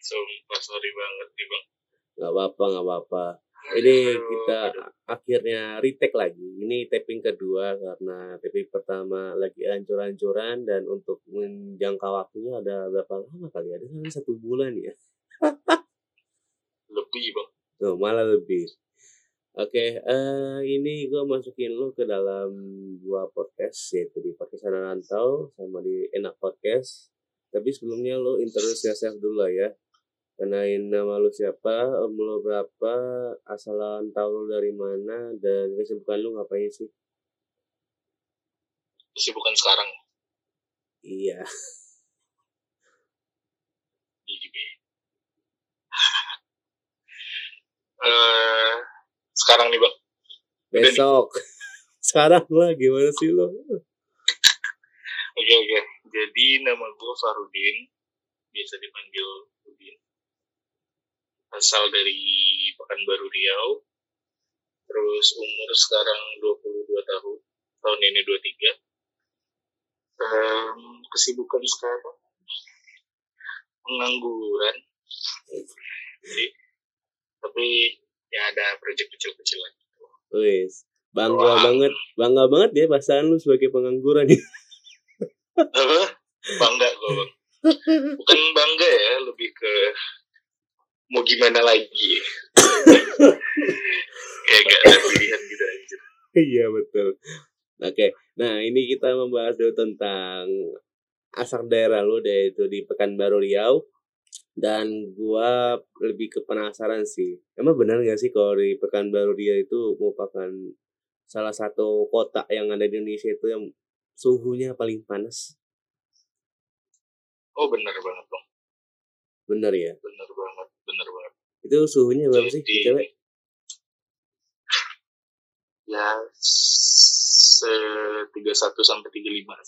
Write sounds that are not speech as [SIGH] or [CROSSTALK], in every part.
Sumpah sorry banget nih bang. Gak apa-apa, gak apa-apa. Ini kita akhirnya retake lagi. Ini taping kedua karena taping pertama lagi hancur-hancuran dan untuk menjangka waktunya ada berapa lama kali? Ada kan satu bulan ya. Lebih bang. Tuh, malah lebih. Oke, eh ini gue masukin lu ke dalam dua podcast yaitu di podcast Anak Rantau sama di Enak Podcast. Tapi sebelumnya lu introduce yourself dulu lah ya. Kenalin nama lu siapa, umur lu berapa, asal tahu lu dari mana, dan kesibukan lu ngapain sih? Kesibukan sekarang. Iya. Iya juga. ya. [LAUGHS] Eh, sekarang nih bang. Udah nih. Besok. [LAUGHS] Sekarang lah gimana sih lu? Oke oke. Jadi nama gue Farudin, biasa dipanggil Udin. Asal dari Pekanbaru Riau. Terus umur sekarang 22 tahun. Tahun ini 23. Em, kesibukan sekarang pengangguran. Jadi, tapi ya ada proyek kecil-kecilan. Wis, bangga Wah. banget, bangga banget ya pasangan lu sebagai pengangguran ya. [LAUGHS] Apa? Bangga gue bang. Bukan bangga ya, lebih ke mau gimana lagi. Kayak gak ada pilihan gitu aja. Iya betul. Oke, nah ini kita membahas dulu tentang asal daerah lu yaitu di Pekanbaru Riau dan gua lebih ke penasaran sih. Emang benar nggak sih kalau di Pekanbaru Riau itu merupakan salah satu kota yang ada di Indonesia itu yang suhunya paling panas? Oh bener banget bang, Bener ya? bener banget, bener banget. Itu suhunya berapa sih Jadi- cewek? Ya, se 31 sampai 35.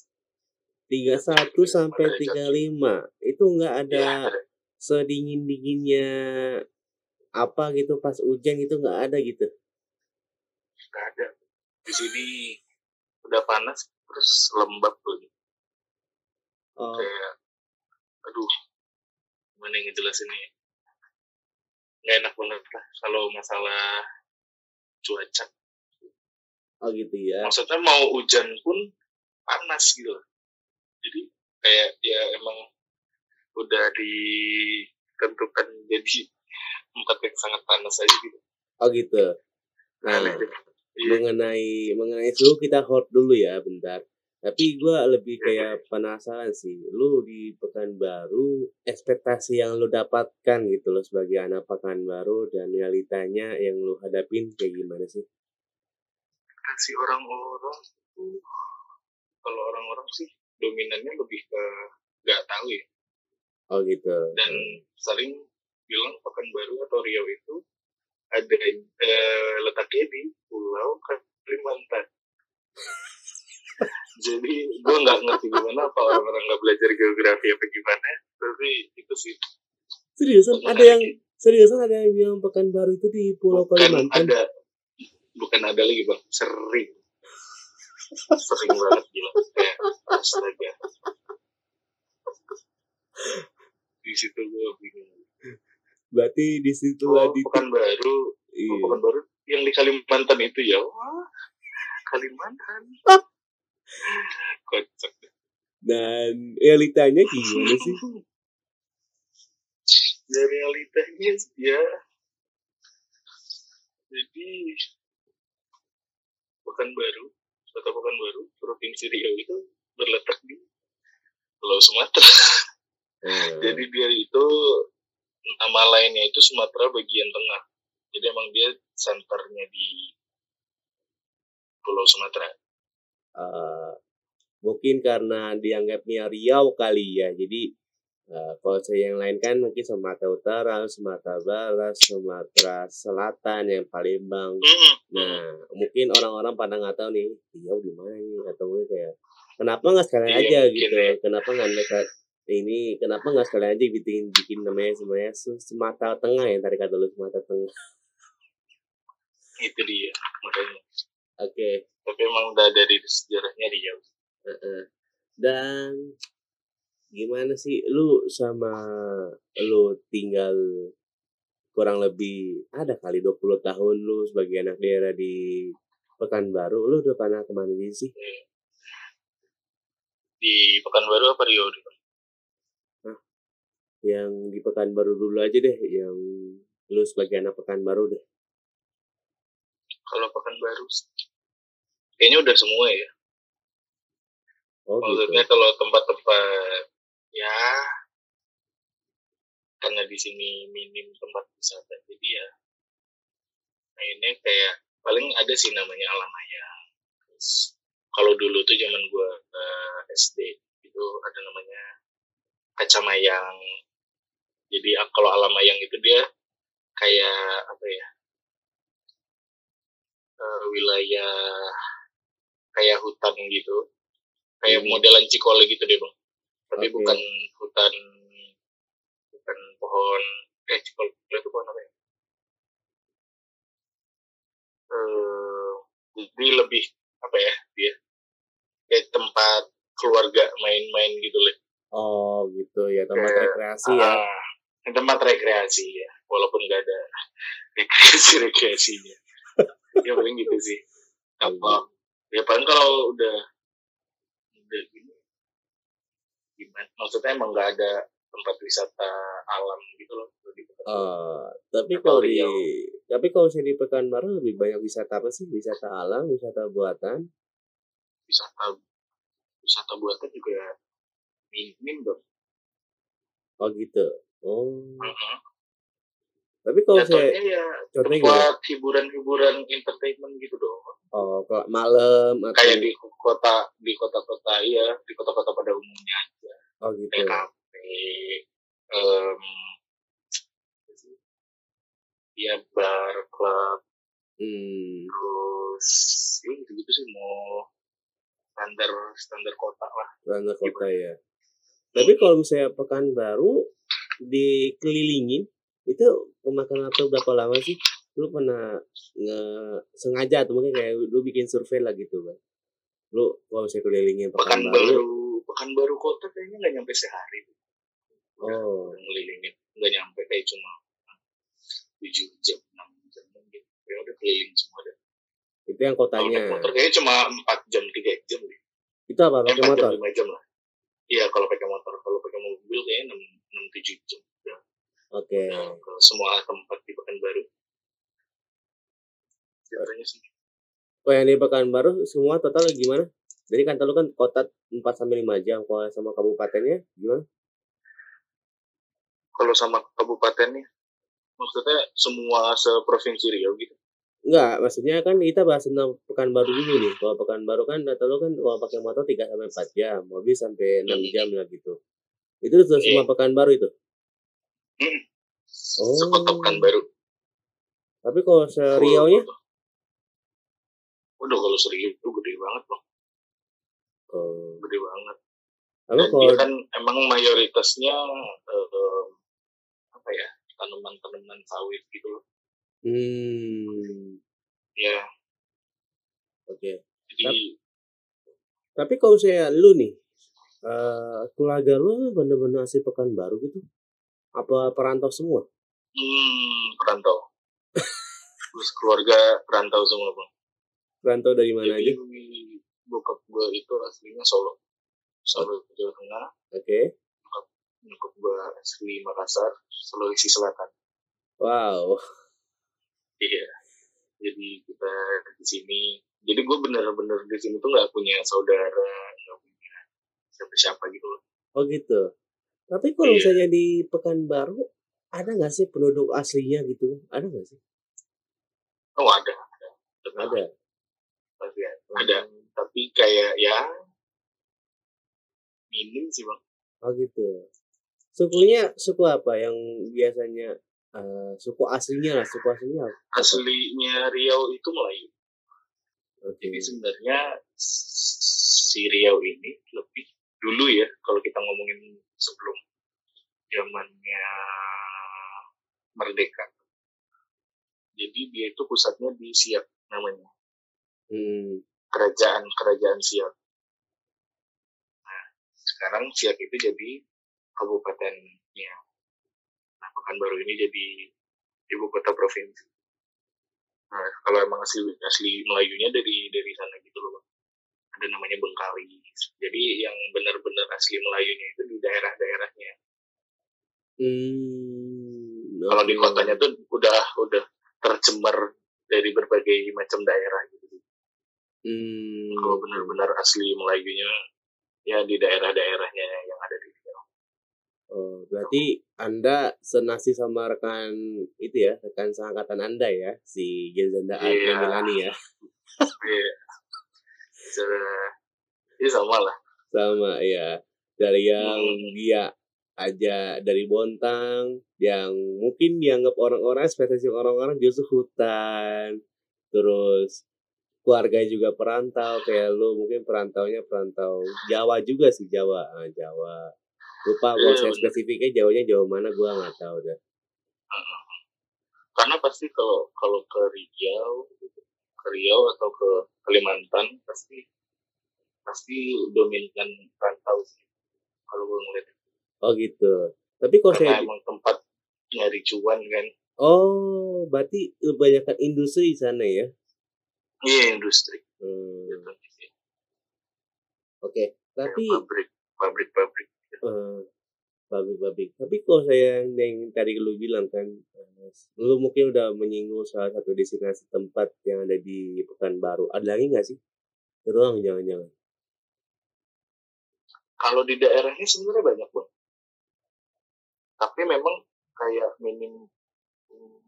31 sampai 35. Itu nggak ada Ya, sedingin dinginnya apa gitu pas hujan itu nggak ada gitu gak ada. Di sini udah panas, terus lembab lagi. oh Kayak, aduh, gimana yang ngejelasinnya ya? Nggak enak banget lah kalau masalah cuaca. oh gitu ya maksudnya mau hujan pun panas gitu jadi kayak ya emang udah ditentukan jadi tempat yang sangat panas aja gitu oh gitu nah. Iya. Mengenai mengenai suhu kita hold dulu ya bentar. Tapi gua lebih kayak penasaran sih lu di Pekanbaru ekspektasi yang lu dapatkan gitu loh sebagai anak Pekanbaru dan realitanya yang lu hadapin kayak gimana sih? Kasih orang-orang tuh kalau orang-orang sih dominannya lebih ke nggak tahu ya. Oh gitu. Dan sering bilang Pekanbaru atau Riau itu ada eh, letaknya di Pulau Kalimantan. [LAUGHS] Jadi gue nggak ngerti gimana apa orang-orang nggak belajar geografi apa gimana, tapi itu sih. Seriusan? Ada yang seriusan ada yang bilang Pekanbaru itu di Pulau bukan Kalimantan? ada. Bukan ada lagi bang. Sering. Sering banget bilang kayak astaga. Di situ gue bingung berarti di situ oh, di Pekanbaru iya. Oh, Pekanbaru yang di Kalimantan itu ya. Wah, Kalimantan. Kocak. dan realitanya gimana sih Ya realitanya ya. Jadi Pekanbaru, kota Pekanbaru, Provinsi Riau itu berletak di Pulau Sumatera. Eh, Jadi dia itu nama lainnya itu Sumatera bagian tengah. Jadi emang dia senternya di Pulau Sumatera. eh, mungkin karena dianggapnya Riau kali ya jadi eh, kalau saya yang lain kan mungkin Sumatera Utara Sumatera Barat Sumatera Selatan yang Palembang Mm-mm. nah mungkin orang-orang pada nggak tahu nih Riau di mana nih atau mungkin kayak kenapa nggak sekalian Iya, aja gitu ya. kenapa nggak mereka ini kenapa nggak sekalian aja bikin bikin namanya sebenarnya Sumatera Tengah yang tadi kata lu Sumatera Tengah itu dia makanya oke tapi emang udah dari sejarahnya Riau Heeh. Dan gimana sih lu sama lu tinggal kurang lebih ada kali 20 tahun lu sebagai anak daerah di Pekanbaru, lu udah pernah ke mana sih? Di Pekanbaru apa Rio? Yang di Pekanbaru dulu aja deh, yang lu sebagai anak Pekanbaru deh. Kalau Pekanbaru, kayaknya udah semua ya. Oh gitu. Maksudnya kalau tempat-tempat ya karena di sini minim tempat wisata jadi ya nah ini kayak paling ada sih namanya Alamaya terus kalau dulu tuh zaman gua uh, SD itu ada namanya Kacamayang jadi kalau Alamayang itu dia kayak apa ya uh, wilayah kayak hutan gitu kayak Hmm. modelan Cikole gitu deh bang tapi Oke. bukan hutan bukan pohon eh Cikole itu pohon apa ya eh jadi lebih apa ya dia kayak tempat keluarga main-main gitu loh Oh gitu ya, tempat Kayak, rekreasi ya. Tempat rekreasi ya walaupun nggak ada [LAUGHS] rekreasi rekreasinya ya paling gitu sih apa ya paling kalau udah udah gini gimana maksudnya emang nggak ada tempat wisata alam gitu loh di Eh, tapi kalau di Riau. tapi kalau saya di Pekanbaru lebih banyak wisata apa sih? Wisata alam, wisata buatan. wisata wisata buatan juga minim dong Oh gitu. Oh. Tapi kalau saya Jatuhnya ya contohnya tempat hiburan-hiburan entertainment gitu dong Oh, kalau malam atau kayak di kota di kota-kota ya di kota-kota pada umumnya aja oh gitu. kayak kafe em, ya bar klub Hmm. terus ya gitu-gitu sih mau standar standar kota lah Ranah kota ya. Tapi kalau misalnya Pekanbaru dikelilingin itu pemakan waktu berapa lama sih? Lu pernah nge sengaja atau mungkin kayak lu bikin survei lah gitu kan? Lu kalau misalnya kelilingin Pekanbaru, Pekanbaru Pekanbaru kota kayaknya nggak nyampe sehari oh ngelilingin nggak nyampe kayak cuma tujuh jam enam jam gitu ya udah keliling semua deh itu yang kalau kotanya. naik motor kayaknya cuma empat jam tiga jam deh Itu apa pakai motor? lima jam lah iya kalau pakai motor kalau pakai mobil kayaknya enam enam tujuh jam udah Oke. udah ke semua tempat di Pekanbaru ceritanya sih Kalau yang di Pekanbaru semua total gimana? Jadi kan lu kan kota 4 sampai 5 jam. Kalau sama kabupatennya gimana? kalau sama kabupatennya maksudnya semua seprovinsi Riau gitu Enggak, maksudnya kan kita bahas tentang Pekanbaru dulu nih. Kalau Pekanbaru kan data lu kan kalau pakai motor 3 sampai 4 jam, mobil sampai 6 jam lah gitu. Itu sudah semua Pekanbaru itu. Hmm. Oh. sekota Pekanbaru Tapi kalau seriaunya udah kalau serius itu gede banget loh oh. gede banget Tapi dan kalau dia kan emang mayoritasnya eh, apa ya tanaman-tanaman sawit gitu loh hmm, ya oke. jadi Tapi kalau saya lu nih eh keluarga lu bener-bener asli Pekanbaru gitu? Apa perantau semua? hmm, perantau [LAUGHS] terus keluarga perantau semua bang Perantau dari mana jadi aja? bokap gue itu aslinya Solo Solo Jawa Tengah Oke. nyokap gue asli Makassar Sulawesi Selatan Wow. iya jadi kita di sini jadi gue bener-bener di sini tuh nggak punya saudara nggak punya siapa-siapa gitu loh Oh gitu. Tapi kalau Iya. misalnya di Pekanbaru ada nggak sih penduduk aslinya gitu? Ada nggak sih? oh ada ada Tetap Ada. pasti ada. ada tapi kayak ya minim sih bang Oh gitu. Sukunya suku apa yang biasanya eh, suku aslinya lah, suku aslinya apa? aslinya Riau itu Melayu Oke. jadi sebenarnya si Riau ini lebih dulu ya kalau kita ngomongin sebelum zamannya merdeka. Jadi dia itu pusatnya di Siak namanya. Hmm. kerajaan kerajaan Siak. Nah sekarang Siak itu jadi kabupatennya. Nah Pekanbaru ini jadi ibu kota provinsi. Nah kalau emang asli asli Melayunya dari dari sana gitu loh ada namanya Bengkali jadi yang benar-benar asli Melayunya itu di daerah-daerahnya Hmm. kalau di kotanya tuh udah udah tercemar dari berbagai macam daerah gitu Hmm. kalau benar-benar asli Melayunya ya di daerah-daerahnya yang ada di Riau. Oh, berarti Anda senasi sama rekan itu ya, rekan seangkatan Anda ya, si Genzanda Iya. Milani ya. Iya. Secara- Ini sama lah. Sama ya. Dari yang Hmm. dia aja dari Bontang, yang mungkin dianggap orang-orang spesifik orang-orang justru hutan. Terus keluarga juga perantau kayak lu mungkin perantaunya perantau Jawa juga sih Jawa ah, Jawa lupa kalau Iya, saya bener. spesifiknya Jawanya Jawa mana gua nggak tahu dah Karena pasti kalau kalau ke Riau, ke Riau atau ke Kalimantan pasti pasti dominan rantau sih. Kalau gue ngeliat, oh gitu tapi kalau saya emang tempat nyari cuan kan. oh berarti kebanyakan industri di sana ya Iya industri. Hmm, Gitu. oke tapi Kayak pabrik, pabrik-pabrik. eh, pabrik-pabrik tapi kalau saya yang, tadi lu bilang kan eh, lu mungkin udah menyinggung salah satu destinasi tempat yang ada di Pekanbaru ada lagi nggak sih doang jangan-jangan Kalau di daerahnya sebenarnya banyak bang. Tapi memang kayak minim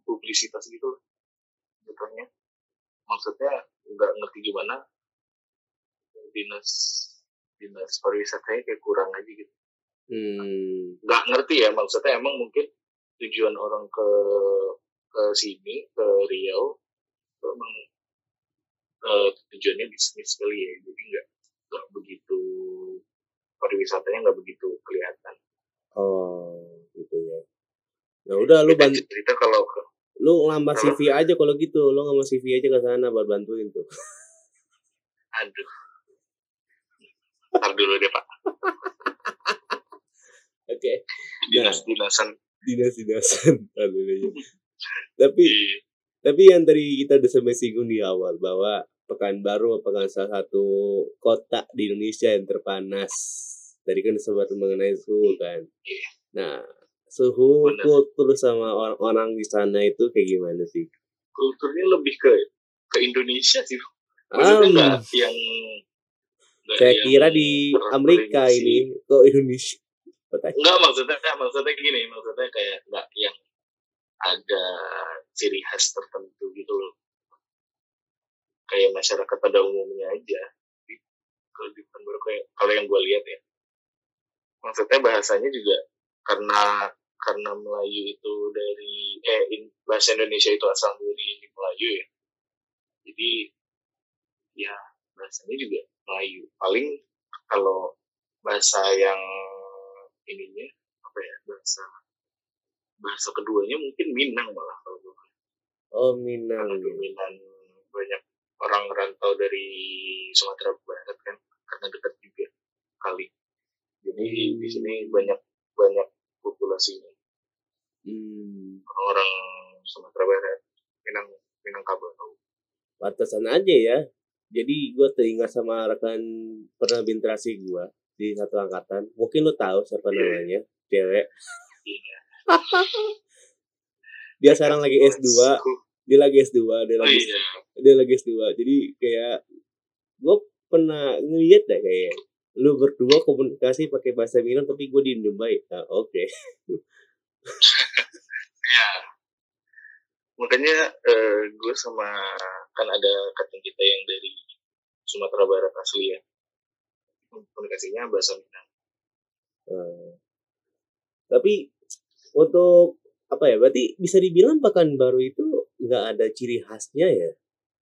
publisitas gitu. Jatuhnya. Maksudnya nggak ngerti gimana dinas dinas pariwisatanya kayak kurang aja gitu. hmm Nggak ngerti ya maksudnya emang mungkin tujuan orang ke ke sini ke Riau itu emang eh, tujuannya bisnis kali ya jadi nggak nggak begitu pariwisatanya nggak begitu kelihatan. oh gitu ya. Ya udah lu bantu cerita kalau lu Kalau- CV aja kalau gitu. Lu ngelamar CV aja ke sana buat bantuin tuh. Aduh. Ntar dulu deh pak. Oke. Dinas dinasan dinas dinasan [LAUGHS] [LAUGHS] tapi di tapi yang tadi kita udah sampai singgung di awal bahwa Pekanbaru merupakan salah satu kota di Indonesia yang terpanas tadi kan sempat mengenai suhu kan Iya. nah suhu Benar. kultur sama orang-orang di sana itu kayak gimana sih kulturnya lebih ke ke Indonesia sih maksudnya nggak yang saya yang kira di Amerika ini kok Indonesia. [LAUGHS] Enggak maksudnya maksudnya gini, maksudnya kayak enggak yang ada ciri khas tertentu gitu loh. Kayak masyarakat pada umumnya aja. Kalau di kayak kalau yang gue lihat ya. Maksudnya bahasanya juga karena karena Melayu itu dari eh in- bahasa Indonesia itu asal dari Melayu ya. Jadi ya bahasanya juga Melayu. Paling kalau bahasa yang ininya apa ya bahasa bahasa keduanya mungkin Minang malah kalau gue oh Minang karena dominan banyak orang rantau dari Sumatera Barat kan karena dekat juga kali jadi Hmm. di sini banyak banyak populasinya. Hmm, orang Sumatera Barat Minang Minangkabau pantesan aja ya. Jadi gue teringat sama rekan pernah berinteraksi gue di satu angkatan. Mungkin lu tahu siapa Iya. namanya? Cewek. Iya. [LAUGHS] dia sekarang lagi S2 dia lagi S2 dia oh lagi iya. dia lagi S2 jadi kayak gue pernah ngeliat deh kayak lu berdua komunikasi pakai bahasa Minang tapi gue diem baik. Nah, oke. Ya makanya eh, gue sama kan ada kating kita yang dari Sumatera Barat asli ya. Komunikasinya bahasa Minang. Eh, tapi untuk apa ya berarti bisa dibilang Pekanbaru itu nggak ada ciri khasnya ya?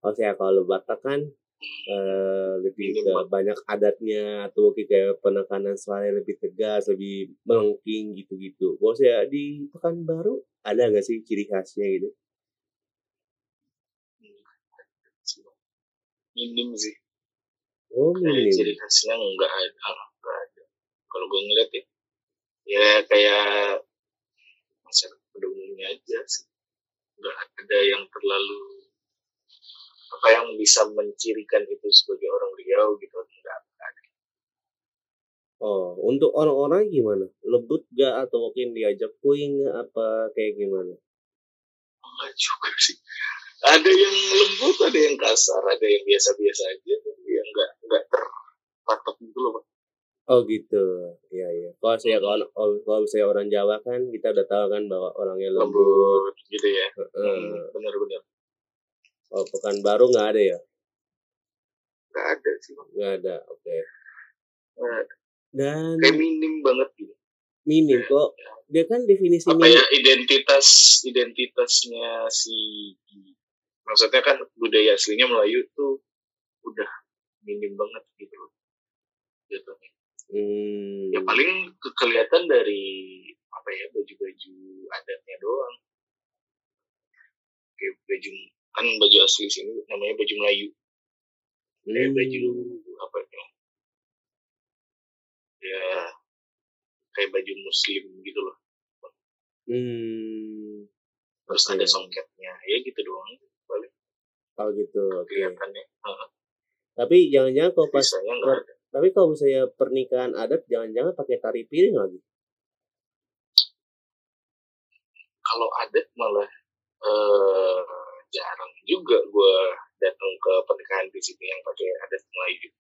Maksudnya kalau Batak kan eh, lebih ke banyak adatnya atau kayak penekanan suara lebih tegas lebih melengking gitu-gitu. Kalau saya di Pekanbaru ada nggak sih ciri khasnya gitu? Minim sih. Oh minim. ciri khasnya nggak ada nggak ada. Kalau gue ngeliat ya ya kayak masyarakat pada umumnya aja sih. Nggak ada yang terlalu apa yang bisa mencirikan itu sebagai orang Riau gitu enggak ada Oh, untuk orang-orang gimana? Lembut gak atau mungkin diajak puing apa kayak gimana? enggak juga sih ada yang lembut ada yang kasar ada yang biasa-biasa aja tapi yang enggak enggak terpatok gitu loh. Oh gitu, iya iya. Kalau saya kalau kalau saya orang Jawa kan kita udah tahu kan bahwa orangnya lembut. lembut gitu ya Heeh. Hmm, bener-bener Oh, Pekanbaru nggak ada ya? nggak ada sih. Nggak ada, oke. Nggak ada. Dan kayak minim banget gitu minim kok. Dia kan definisi apa minim. ya identitas identitasnya si maksudnya kan budaya aslinya Melayu tuh udah minim banget gitu loh jatuhnya. Hmm, ya paling ke- kelihatan dari apa ya baju-baju adatnya doang kayak baju kan baju asli sini namanya baju Melayu. Kayak hmm, baju apa ya ya kayak baju muslim gitu loh. Hmm, terus ada songketnya. Ya gitu doang paling. Oh gitu, kelihatannya. Heeh. Tapi jangan-jangan kalau pas, tapi kalau misalnya pernikahan adat, jangan-jangan pakai tari piring lagi. kalau adat malah eh jarang juga gue datang ke pernikahan di sini yang pakai adat Melayu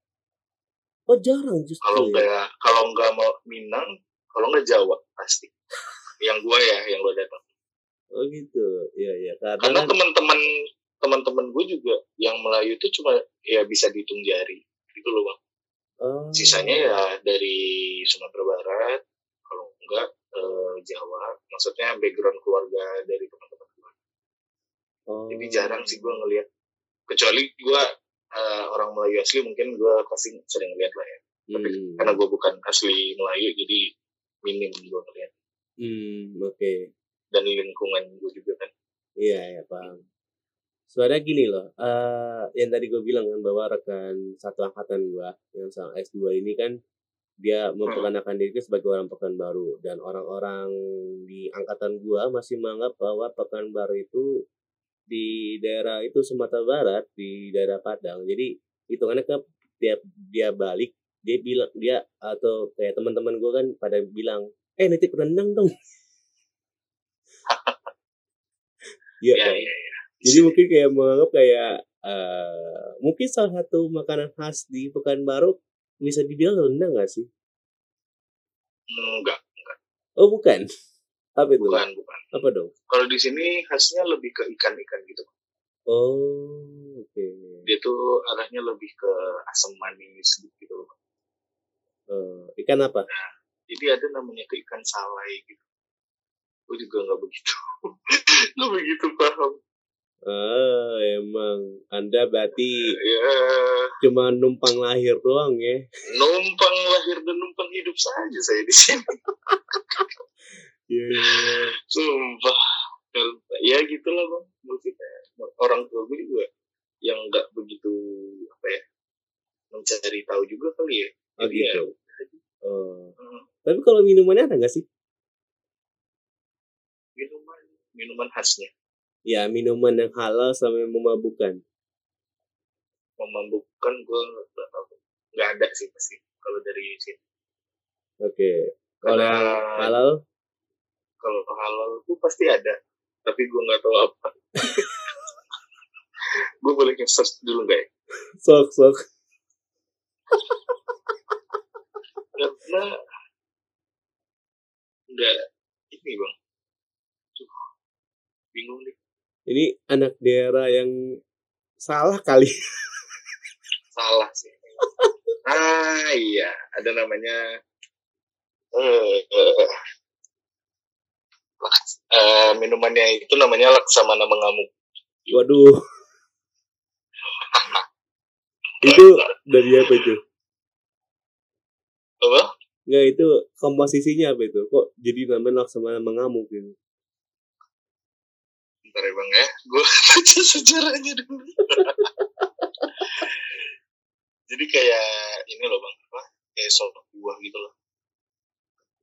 Oh jarang justru kalau ya. nggak kalau nggak mau Minang kalau nggak Jawa pasti. Yang gue ya yang gue datang Oh gitu, iya iya. Karena, karena teman-teman teman-teman gue juga yang Melayu itu cuma ya bisa dihitung jari. Gitu loh bang. Oh, sisanya ya dari Sumatera Barat kalau enggak eh, Jawa. Maksudnya background keluarga dari gue oh, jadi jarang sih gue ngelihat kecuali gue eh, orang Melayu asli mungkin gue pasti sering lihat lah ya. Tapi Hmm, karena gue bukan asli Melayu jadi minim gue ngeliat. Hmm, oke. dan lingkungan gue juga kan. Iya, ya paham. Soalnya gini loh, eh yang tadi gue bilang kan bahwa rekan satu angkatan gue yang sama S2 ini kan dia memperkenalkan diri sebagai orang Pekanbaru dan orang-orang di angkatan gue masih menganggap bahwa Pekanbaru itu di daerah itu Sumatera Barat di daerah Padang. Jadi hitungannya ke dia dia balik dia bilang dia atau kayak teman-teman gue kan pada bilang eh nitip rendang dong. [LAUGHS] Iya ya kan? ya ya Jadi mungkin kayak menganggap kayak eh mungkin salah satu makanan khas di Pekanbaru bisa dibilang rendang gak sih? enggak Oh bukan. Apa itu? bukan bukan Apa dong? kalau di sini khasnya lebih ke ikan-ikan gitu Oh oke. dia tuh arahnya lebih ke asam manis gitu loh Eh, ikan apa? jadi ada namanya tuh ikan salai gitu gue juga nggak begitu [LAUGHS] nggak begitu paham Ah emang Anda berarti ya cuma numpang lahir doang ya? numpang lahir dan numpang hidup saja saya di sini [LAUGHS] Iya. iya. sumpah ya gitulah bang maksudnya orang tua gue juga yang nggak begitu apa ya mencari tahu juga kali ya Oh Jadi ya, gitu. Oh. hmm, Tapi kalau minumannya ada nggak sih? minuman minuman khasnya Ya minuman yang halal sama yang memabukkan. memabukkan gue nggak tahu nggak ada sih pasti kalau dari sini Oke. Kalau Karena yang halal kalau halal tuh pasti ada tapi gue nggak tahu apa. [LAUGHS] Gue boleh search dulu nggak ya? Sok sok. karena nggak ini bang. Tuh, bingung nih Ini anak daerah yang salah kali. salah sih. [LAUGHS] Ah iya. Ada namanya eh eh, laks- eh, minumannya itu namanya laksamana mengamuk Waduh. [LAUGHS] itu dari apa itu? apa Enggak itu komposisinya apa itu? Kok jadi namanya laksana mengamuk gitu? Bentar ya bang ya, gue [LAUGHS] baca sejarahnya dulu. [LAUGHS] Jadi kayak ini loh bang, apa? Kayak sop buah gitu loh.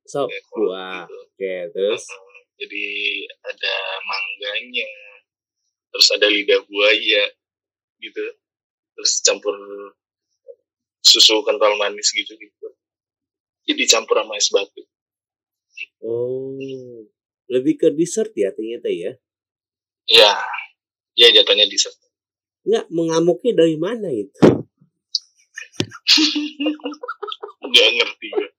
sop buah gitu. oke terus Heeh. Jadi ada mangganya terus ada lidah buaya gitu terus campur susu kental manis gitu gitu. Jadi campur sama es batu. Oh lebih ke dessert ya ternyata ya? Ya ya jatuhnya dessert. Nggak mengamuknya dari mana itu? [LAUGHS] Nggak ngerti gue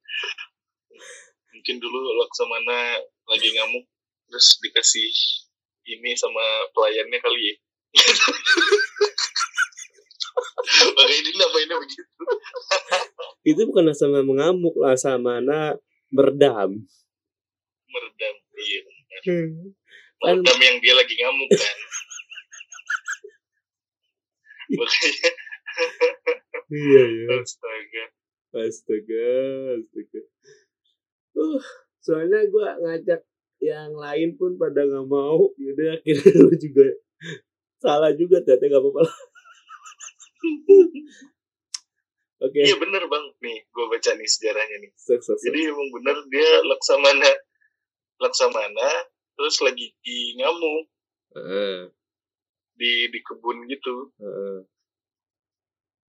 mungkin dulu laksamana lagi ngamuk terus dikasih ini sama pelayannya kali ya. [LAUGHS] Makanya dia napainnya begitu. Itu bukan sama mengamuk lah sama mana berdam. Meredam iya benar. Kan- meredam yang dia lagi ngamuk kan? [LAUGHS] Makanya. Iya iya. Astaga. Astaga astaga. Uh soalnya gue ngajak yang lain pun pada nggak mau. Yaudah akhirnya [LAUGHS] lu juga salah juga ternyata nggak apa-apa lah. [LAUGHS] oke. Iya bener bang. Nih gue baca nih sejarahnya nih. Sukses jadi emang bener dia laksamana laksamana terus lagi di ngamuk. Heeh, di di kebun gitu. Heeh.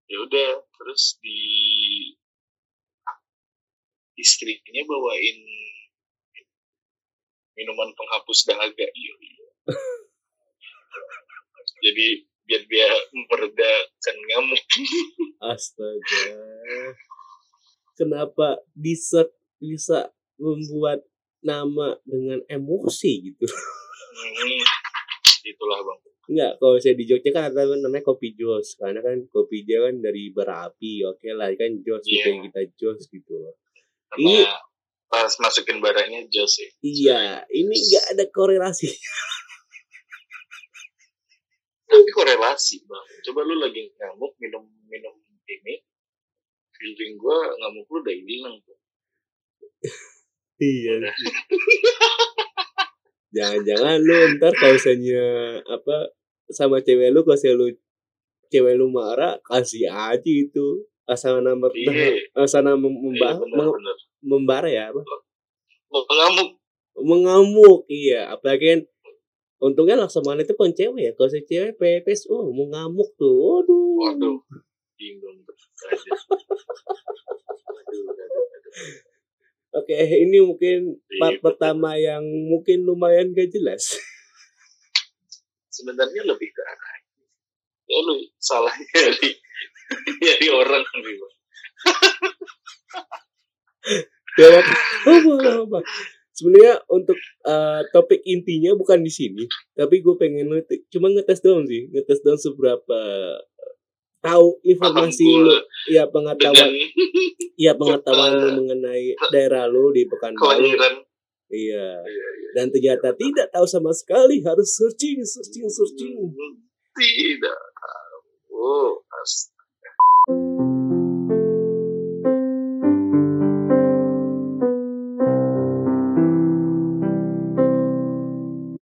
ya udah terus di istrinya bawain minuman penghapus dahaga iya, [LAUGHS] iya. jadi biar dia meredakan ngamuk. [LAUGHS] Astaga. Kenapa dessert bisa membuat nama dengan emosi gitu? [LAUGHS] Hmm, itulah bang. Enggak, kalau saya di Jogja kan ada namanya kopi jos. Karena kan kopi dia kan dari bara api oke lah. Kan jos gitu Iya. yang kita jos gitu. Karena Ini- pas masukin barangnya jos ya iya ini enggak ada korelasi. Tapi korelasi bang. Coba lu lagi ngamuk minum minum ini. Feeling gua ngamuk lu udah hilang tuh iya. [LAUGHS] Jangan-jangan lu ntar kalau misalnya apa sama cewek lu kalau lu cewek lu marah kasih aja itu. Asal nama iya. asal nama iya membah bener meng- bener membara ya apa? Mau ngamuk mengamuk iya. Apalagi kan untungnya laksamana itu kan cewek ya kalau saya cewek pepes oh mau ngamuk tuh waduh. Waduh. Bingung [LAUGHS] oke ini mungkin part Iya, pertama yang mungkin lumayan gak jelas. Sebenarnya lebih ke arah ya lu salah [LAUGHS] nyari nyari orang [LAUGHS] ya apa sebenarnya untuk eh, topik intinya bukan di sini tapi gue pengen ngetes cuma ngetes doang sih ngetes doang seberapa eh, tahu informasi lu ya pengetahuan ya pengetahuan lu eh, mengenai daerah lu di Pekanbaru. kelahiran. Iya. Iya, iya. dan ternyata tidak tahu sama sekali harus searching searching searching. Tidak oh astaga